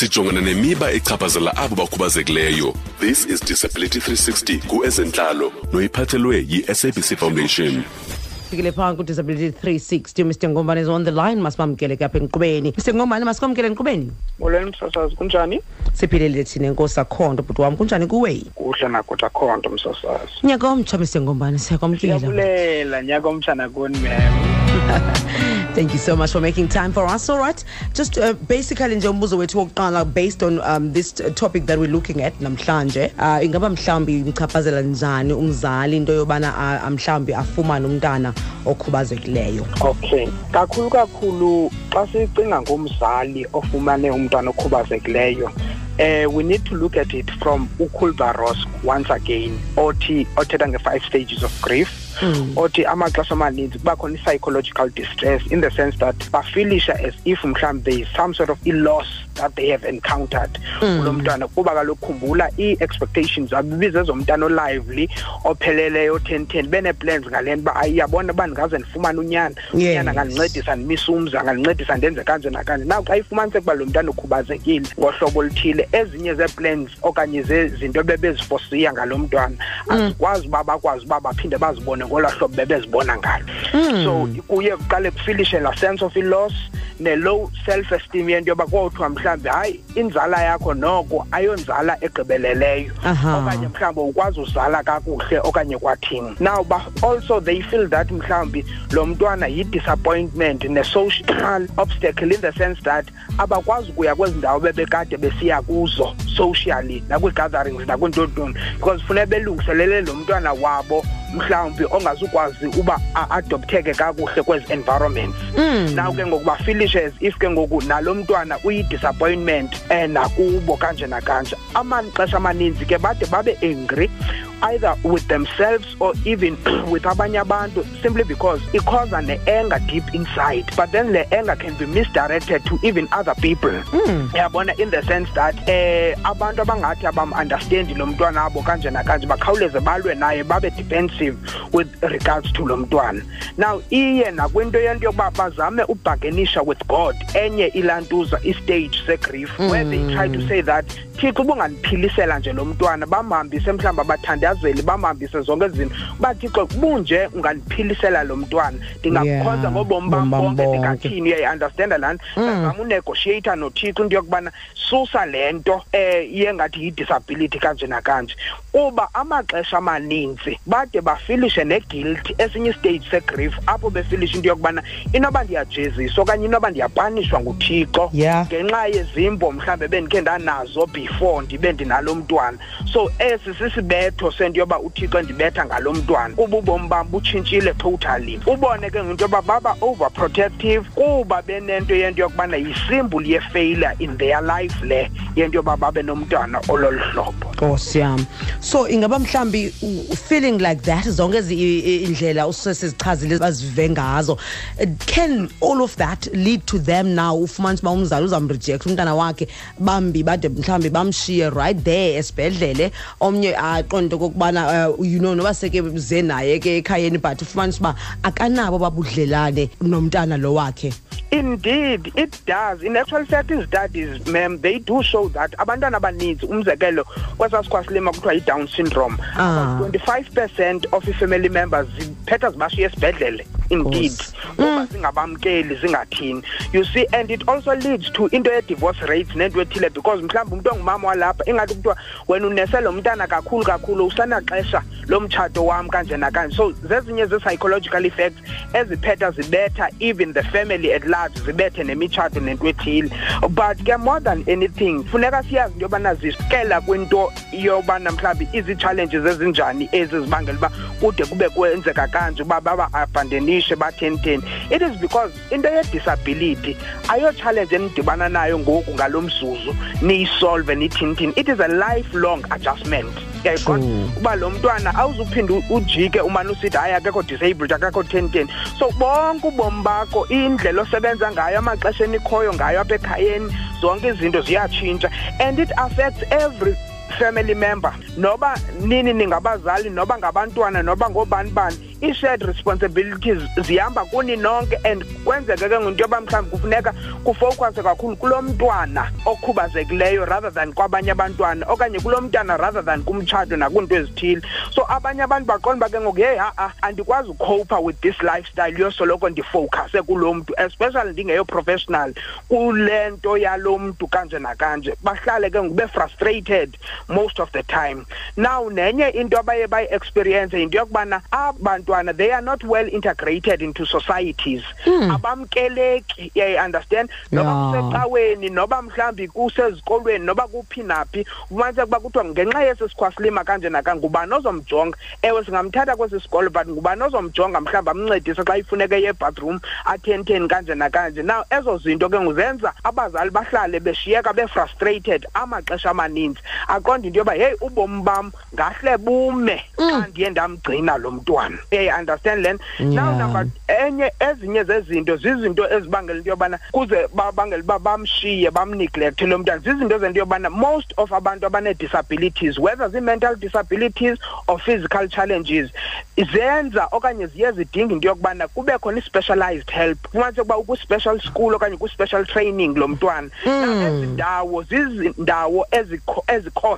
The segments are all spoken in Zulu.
sijongana nemiba echaphazela abo bakhubazekileyo. This is disability 360 kuezentlalo noyiphathelwe yi-sabc foundation. Fikile phaa kudisability 360 mr ngombane is on the line. Masibamkele ke apha enkqubeni. Mr ngombane masikwamkele enkqubeni. Molweni msasazi kunjani? Siphilele thina enkosi akhondo bhuti wam kunjani kuwe? Kuhle nakuthi akhonto msasazi nyaka omtsha mr ngombane siyakwamkela siyabulela nyaka omtshana kuni mem thank you so much for making time for us. All right. Just uh, basically nje umbuzo wethu wokuqala based on um, this uh, topic that we're looking at namhlanje uh, ingaba mhlawumbi imchaphazela njani umzali into yobana uh, mhlawumbi afumane umntana okhubazekileyo? Okay. Kakhulu kakhulu xa sicinga ngomzali ofumane umntwana okhubazekileyo uh, we need to look at it from ukulbaros once again othi othetha nge-five stages of grief. mm. Othi amaxesha amaninzi kuba khona i-psychological distress in the sense that bafilisha as if mhlawumbi there is some sort of i-loss that they have encountered kulo mntwana. Kuba kaloku khumbula ii-expectations abibizezomntana olively opheleleyo ten ten benee-plans ngale nto uba ayiyabona uba ndingaze ndifumane unyana. Unyana angandincedisa ndimise umzi angandincedisa ndenze kanje nakanje. Na xa ifumaniseka uba lo mntana ukhubazekile ngohlobo oluthile ezinye zee-plans okanye zezinto bebezifosiya ngalo mntwana azikwazi uba bakwazi uba baphinde bazibone ngolaa hlobo bebezibona ngalo. So kuye kuqale kufilishe laa sense of i-loss ne-low self esteem yento yoba kothiwa mhlawumbi hayi inzala yakho noko ayonzala egqibeleleyo. Okanye mhlawumbi ukwazi uzala kakuhle okanye kwathini. Now ba also they feel that mhlawumbi lo mntwana yi-disappointment ne-social obstacle in the sense that abakwazi ukuya kwezi ndawo bebekade besiya kuzo socially nakwii-gatherings nakwiintontoni because funeka belungiselele lo mntwana wabo mhlawumbi ongazukwazi uba adoptheke kakuhle kwezi environments mm. now ke ngoku bafilishe as if ke ngoku nalo mntwana uyi-disappointment um nakubo kanje nakanje amaxesha amaninzi ke bade babe angry either with themselves or even with abanye abantu simply because ikhoza ne-anger deep inside but then the anger can be misdirected to even other people yabona mm. in the sense that eh abantu abangathi abam-understandi lo mntwana abo kanje nakanje bakhawuleze balwe naye babe defensive with regards to lo mntwana now iye nakwinto yento yokuba bazame ubhagenisha with god enye ilantuza istage segrief mm. where they try to say that thixo ubungandiphilisela nje lo mntwana bamhambise mhlawumbi abathandazeli bamhambise zonke ezinto uba kubunje bunje ungandiphilisela lo mntwana. Ndingakhonza yeah. ngobomi bam bonke ndingathini. Uyayiunderstanda laa nto? Ndazama unegotiata nothixo into yokubana susa le nto um yengathi yi-disability kanje nakanje. Kuba amaxesha amaninzi bade bafilishe neguilt esinye istage segrief apho befilishe into yokubana inoba ndiyajeziswa okanye inoba ndiyapanishwa nguthixo yeah. ngenxa yezimbo mhlawumbi bendikhe ndanazo before ndibe ndinalo mntwana so esi sisibetho sento yoba uthixo endibetha ngalo mntwana. Kuba ubomi bam butshintshile totally. Ubone ke ngento yoba baba overprotective kuba benento yento yokubana yisymbol yefailure in their life le yento yoba babe nomntwana ololu hlobo. Nkosi yam. So ingaba mhlawumbi feeling like that zonke indlela usesizichazile bazive ngazo can all of that lead to them now ufumanisa uba umzali uzamreject umntana wakhe bambi bade mhlawumbi bamshiye right there esibhedlele omnye aqonde kokubana uh, you know noba seke ze naye ke ekhayeni but ufumanisa uba akanabo babudlelane nomntana lo wakhe. Indeed it does. In actual fact i-studies ma'am they do show that. Abantwana abaninzi umzekelo kwesaa sikhwasilima kuthiwa yi-down syndrome. Ah. twenty-five percent of i-family members ziphetha zibashiya esibhedlele indeed. Kuba zingabamkeli zingathini. You see and it also leads to into ye-divorce rates nento ethile because mhlawumbi umntu ongumama walapha ingathi kuthiwa wena unese lo mntana kakhulu kakhulu usanaxesha lo mtshato wam kanje nakanje. So zezinye ze-psychological effects eziphetha zibetha even the family at large zibethe nemitshato nento ethile but ke more than anything funeka siyazi into yobana zisikela kwinto yobana mhlawumbi izi-challenges ezinjani ezi zibangela uba kude kube kwenzeka kanje uba baba-abandonishe batheni-theni it is because into ye-disability ayo-challenge enidibana nayo ngoku ngalo mzuzu niyisolve nithini-thini it is a lifelong adjustment yayiqonda uba lo mntwana awuzuphinde ujike umane usithi hayi akekho disabled akekho ten-ten so bonke ubomi bakho indlela osebenza ngayo amaxesha enikhoyo ngayo apha ekhayeni zonke izinto ziyatshintsha. And it affects every family member. Noba nini ningabazali noba ngabantwana noba ngobani bani i-shared responsibilities zihamba kuni nonke and kwenzeke ke ngento yoba mhlawumbi kufuneka kufowukhase kakhulu kulo mntwana okhubazekileyo rather than kwabanye abantwana okanye kulo mntwana rather than kumtshato nakwinto ezithile. So abanye abantu baqonda uba ke ngoku yeyi ha-a andikwazi ucopa with this lifestyle yosoloko ndifowukhase kulo mntu especially ndingeyo-professional kule nto yalo mntu kanje nakanje. Bahlale ke ngoku be-frustrated. Most of the time. Now nenye into abaye bayi-experience yinto yokubana abantwana they are not well integrated into societies. Hmm. abamkeleki yayi-understand noba Yeah. kusecaweni noba mhlawumbi kusezikolweni noba kuphi naphi ufumaniseka uba kuthiwa ngenxa yesi sikhwasilima kanje naka ngubani ozomjonga? Ewe singamthatha kwesi sikolo but ngubani ozomjonga mhlawumbi amncedise xa ifuneka eye bathroom athentheni kanje nakanje? Now ezo zinto ke nguzenza abazali bahlale beshiyeka be-frustrated amaxesha amaninzi. Aqonda into yoba heyi ubomi bam ngahle bume mm. xa ndiye ndamgcina lo mntwana. Uyayi-understand now number enye ezinye zezinto zizinto ezibangela into yobana kuze babangela uba bamshiye lo mntwana. Zizinto zento yobana most of abantu abanee-disabilities whether zii-mental disabilities or physical challenges zenza okanye ziye zidinga into yokubana kube khona i-specialized help. Fumanise ukuba ukwi-special school okanye kwi-special training lo mntwana. Mm. Ezi ndawo zizindawo ezikho-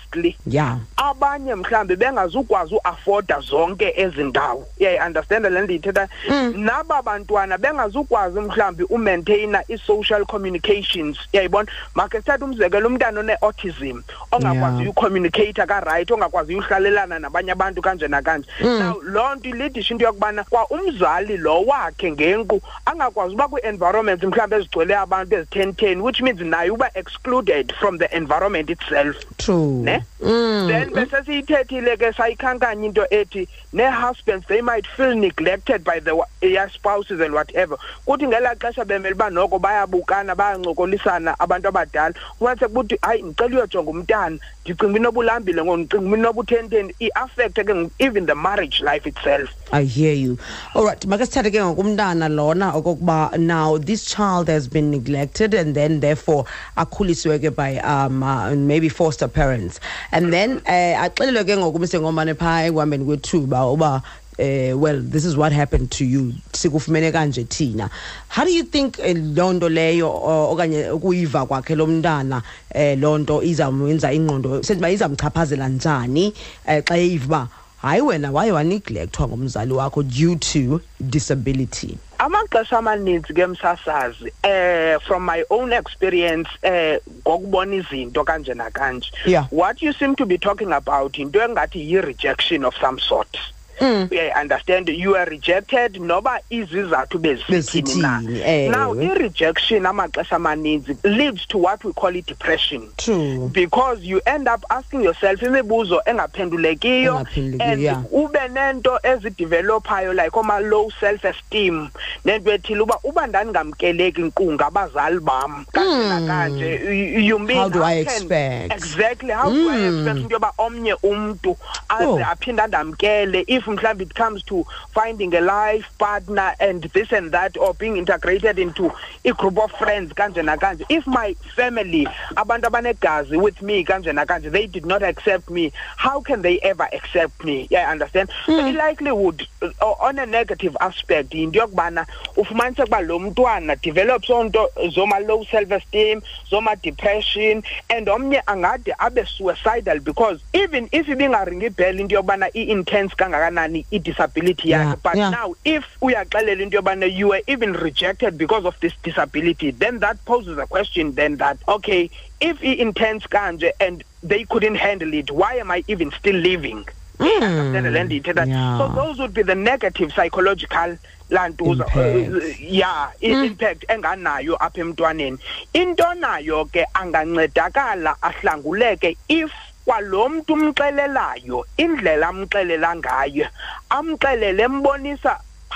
ezicostly yeah. Abanye mhlambe bengazukwazi uafoda zonke ezi ndawo. Uyayi-understanda le ndiyithetha mm. naba bantwana bengazukwazi mhlambi umaintaina i-social communications. Uyayibona makhe sithathe umzekelo umntana one-autism ongakwazi Yeah. uyucommunicata karayithi ongakwazi uyuhlalelana nabanye abantu kanje nakanje. Mm. Now loo nto ilidisho into yokubana kwa umzali lo wakhe ngenqu angakwazi uba kwii-environments mhlawumbi ezigcwele abantu ezithen-ten which means naye uba excluded from the environment itself. True ne? Mm. then bese siyithethile ke sayikhankanya into ethi ne-husbands they might feel neglected by the their spouses and whatever. Kuthi ngelaa xesha bemele uba noko bayabukana bayancokolisana abantu abadala. Ufumanise kuthi hayi ndicela uyojonga umntana. Ndicinga uba inoba ulambile ngoku ndicinga uba inoba uthenteni i-affecte ke even the marriage life itself. I hear you. All right, makasithathe ke ngokumntana lona okokuba now this child has been neglected and then therefore akhuliswe ke by um uh, maybe foster parents. And then eh axelelwe ke ngokumse ngomane pha ekuhambeni kwethuba uba uh, well this is what happened to you. Sikufumene kanje thina. How do you think eh, loo nto leyo o- okanye ukuyiva kwakhe lo mntana eh loo nto izamwenza ingqondo senziba izamchaphazela njani eh, xa eyiva uba hayi wena waye waneglectwa ngumzali wakho due to disability? Amaxesha amaninzi ke msasazi eh from my own experience eh ngokubona izinto kanje nakanje Yeah. what you seem to be talking about into engathi yi-rejection of some sort Mm. yeah, understand you are rejected noba izizathu bezithini na Bezithini, ewe. now i-rejection amaxesha amaninzi leads to what we call i-depression true because you end up asking yourself imibuzo engaphendulekiyo Engaphendulekiyo, and yeah. ube nento ezidevelophayo like oma-low self esteem nento ethile uba uba ndandingamkeleki nkqu ngabazali bam kanje nakanje you- you mean Hmm. How do I can- expect? exactly how do i Mm. expect into yoba omnye umntu Oh. aze aphinde andamkele if mhlawumbi it comes to finding a life partner and this and that or being integrated into a group of friends kanje nakanje if my family abantu abanegazi with me kanje nakanje they did not accept me how can they ever accept me? Yeah I understand. So i-likelihood uh, on a negative aspect yinto yokubana ufumaniseka uba lo mntwana develops onto zoma-low self-esteem zoma-depression and omnye angade abe suicidal because even if ibingaringi ibhela into yokubana i-intense kangakanani i-disability yakhe. Yeah, but yeah. now if uyaxelela into yobana you were even rejected because of this disability then that poses a question then that okay if i-intense kanje and they couldn't handle it why am i even still living? Hmm. Ndiyithetha yeah. so those would be the negative psychological lantuza yeah i- hmm. impact enganayo apha emntwaneni. Into nayo ke angancedakala ahlanguleke if kwalo mntu umxelelayo indlela amxelela ngayo amxelele embonisa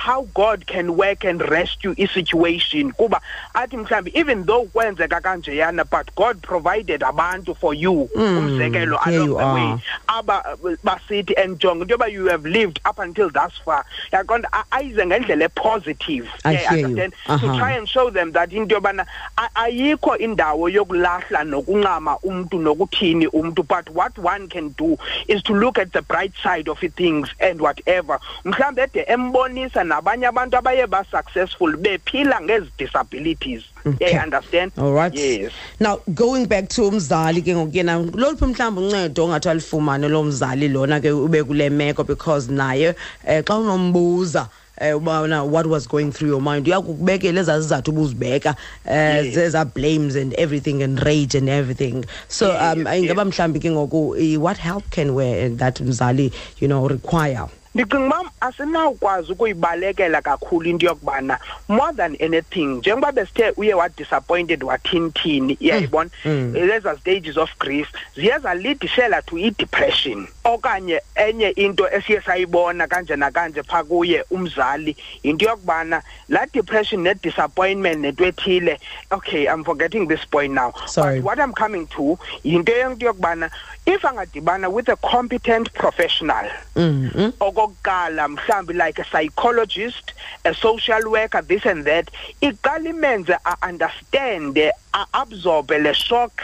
how god can work and rescue i-situation kuba athi mhlawumbi even though kwenzeka kanjeyana but god provided abantu for you Mm, umzekelo here along you the way are. aba basithi and jonga into yoba you have lived up until thus far yaqonda a- ayize ngendlela e-positive I Yeah, hear you. understand to Aha. try and show them that into yobana a- ayikho indawo yokulahla nokunqama umntu nokuthini umntu but what one can do is to look at the bright side of things and whatever mhlawumbe ede embonisa nabanye abantu abaye ba-successful bephila ngezi disabilities Okay. yeah, understand? All right. Yes. Now going back to umzali ke ngoku yena loluphi mhlawumbi uncedo ongathi alifumane lo mzali lona ke ube kule meko because naye um xa unombuza um ubana what was going through your mind uyakukubekela ezaa zizathu ubuzibeka um Yes. zeza blames and everything and rage and everything. So Yes, um ingaba mhlawumbi ke ngoku eh, what help can we that mzali you know require? Ndicinga uba asinawukwazi ukuyibalekela kakhulu into yokubana more than anything njengoba besithe uye wadisappointed wathinithini iyayibona leza stages of grief ziye zalidishela to i-depression. Okanye enye into esiye sayibona kanje nakanje phaa kuye umzali yinto yokubana laa depression ne-disappointment nento ethile okay i'm forgetting this point now. Sorry. but what i'm coming to yinto yento yokubana if angadibana with a competent professional mm okokuqala mhlambi like a psychologist a social worker this and that iqala imenze a-understand a-absorbe le shock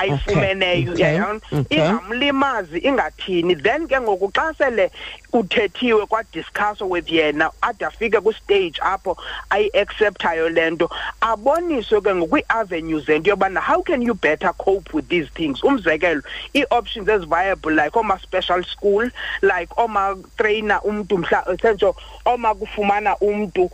ayifumeneyo yayona ingamlimazi ingathini? Then ke ngoku xa sele kuthethiwe kwadiscusswa with yena ade afike kwistage apho ayi-acceptayo le nto aboniswe ke ngokwii-avenues ento yobana how can you better cope with these things? Umzekelo ii-options eziviable like oma-special school like oma-trainer umntu mhla sentsho oma kufumana umntu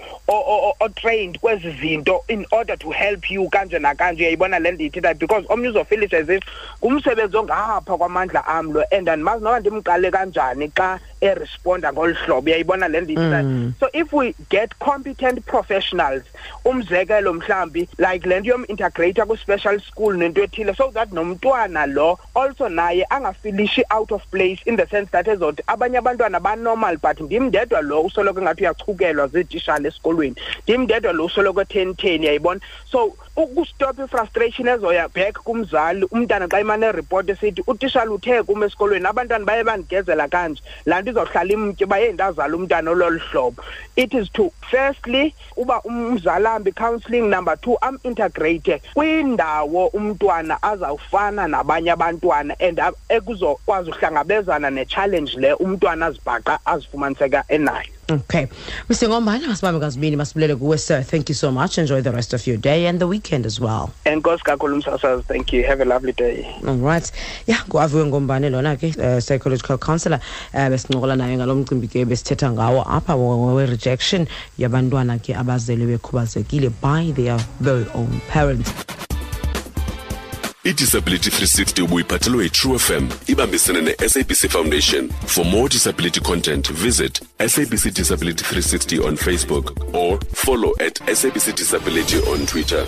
otrained kwezi zinto in order to help you kanje nakanje. Uyayibona le nto yithethayo because omnye uzofilisha as if ngumsebenzi ongapha kwamandla am lo and andimazi noba ndimqale kanjani xa eresponda ngolu hlobo. Uyayibona le nto mm. yithethayo so if we get competent professionals umzekelo mhlambi like le nto yom-integrata kwi-special school nento ethile so that nomntwana lo also naye angafilishi out of place in the sense that ezothi abanye abantwana banormal but ndim ndedwa lo usoloko ngathi uyachukelwa ziitishana esikolweni. Ndim ndedwa lo usoloko ethenitheni yayibona so ukustop ifrustration ezoya back kumzali umntana xa imane eripoti esithi utishala uthe kum esikolweni abantwana baye bandigezela kanje. Laa nto izawuhlala imtye uba yeyi ndazala umntana ololu hlobo. It is to firstly uba umzali ahambe i-counselling number two am-integrate kwindawo umntwana azawufana nabanye abantwana and a- ekuzokwazi uhlangabezana ne-challenge le umntwana azibhaqa azifumaniseka enayo. Okay. Mr. Ngombane masibambe kazibini masibulele kuwe sir. Thank you so much. Enjoy the rest of your day and the weekend as well. Enkosi kakhulu msasazi thank you. Have a lovely day. All right. Yeah, nguaviwe ngombane lona ke uh, psychological counselor uh, besincokola naye ngalo mcimbi ke besithetha ngawo apha we-rejection yabantwana ke abazelwe bekhubazekile by their very own parents idisability 360 ubuyiphathelwe yitrue fm ibambisene ne-sabc foundation. For more disability content visit sabc disability 360 on facebook or follow at sabc disability on twitter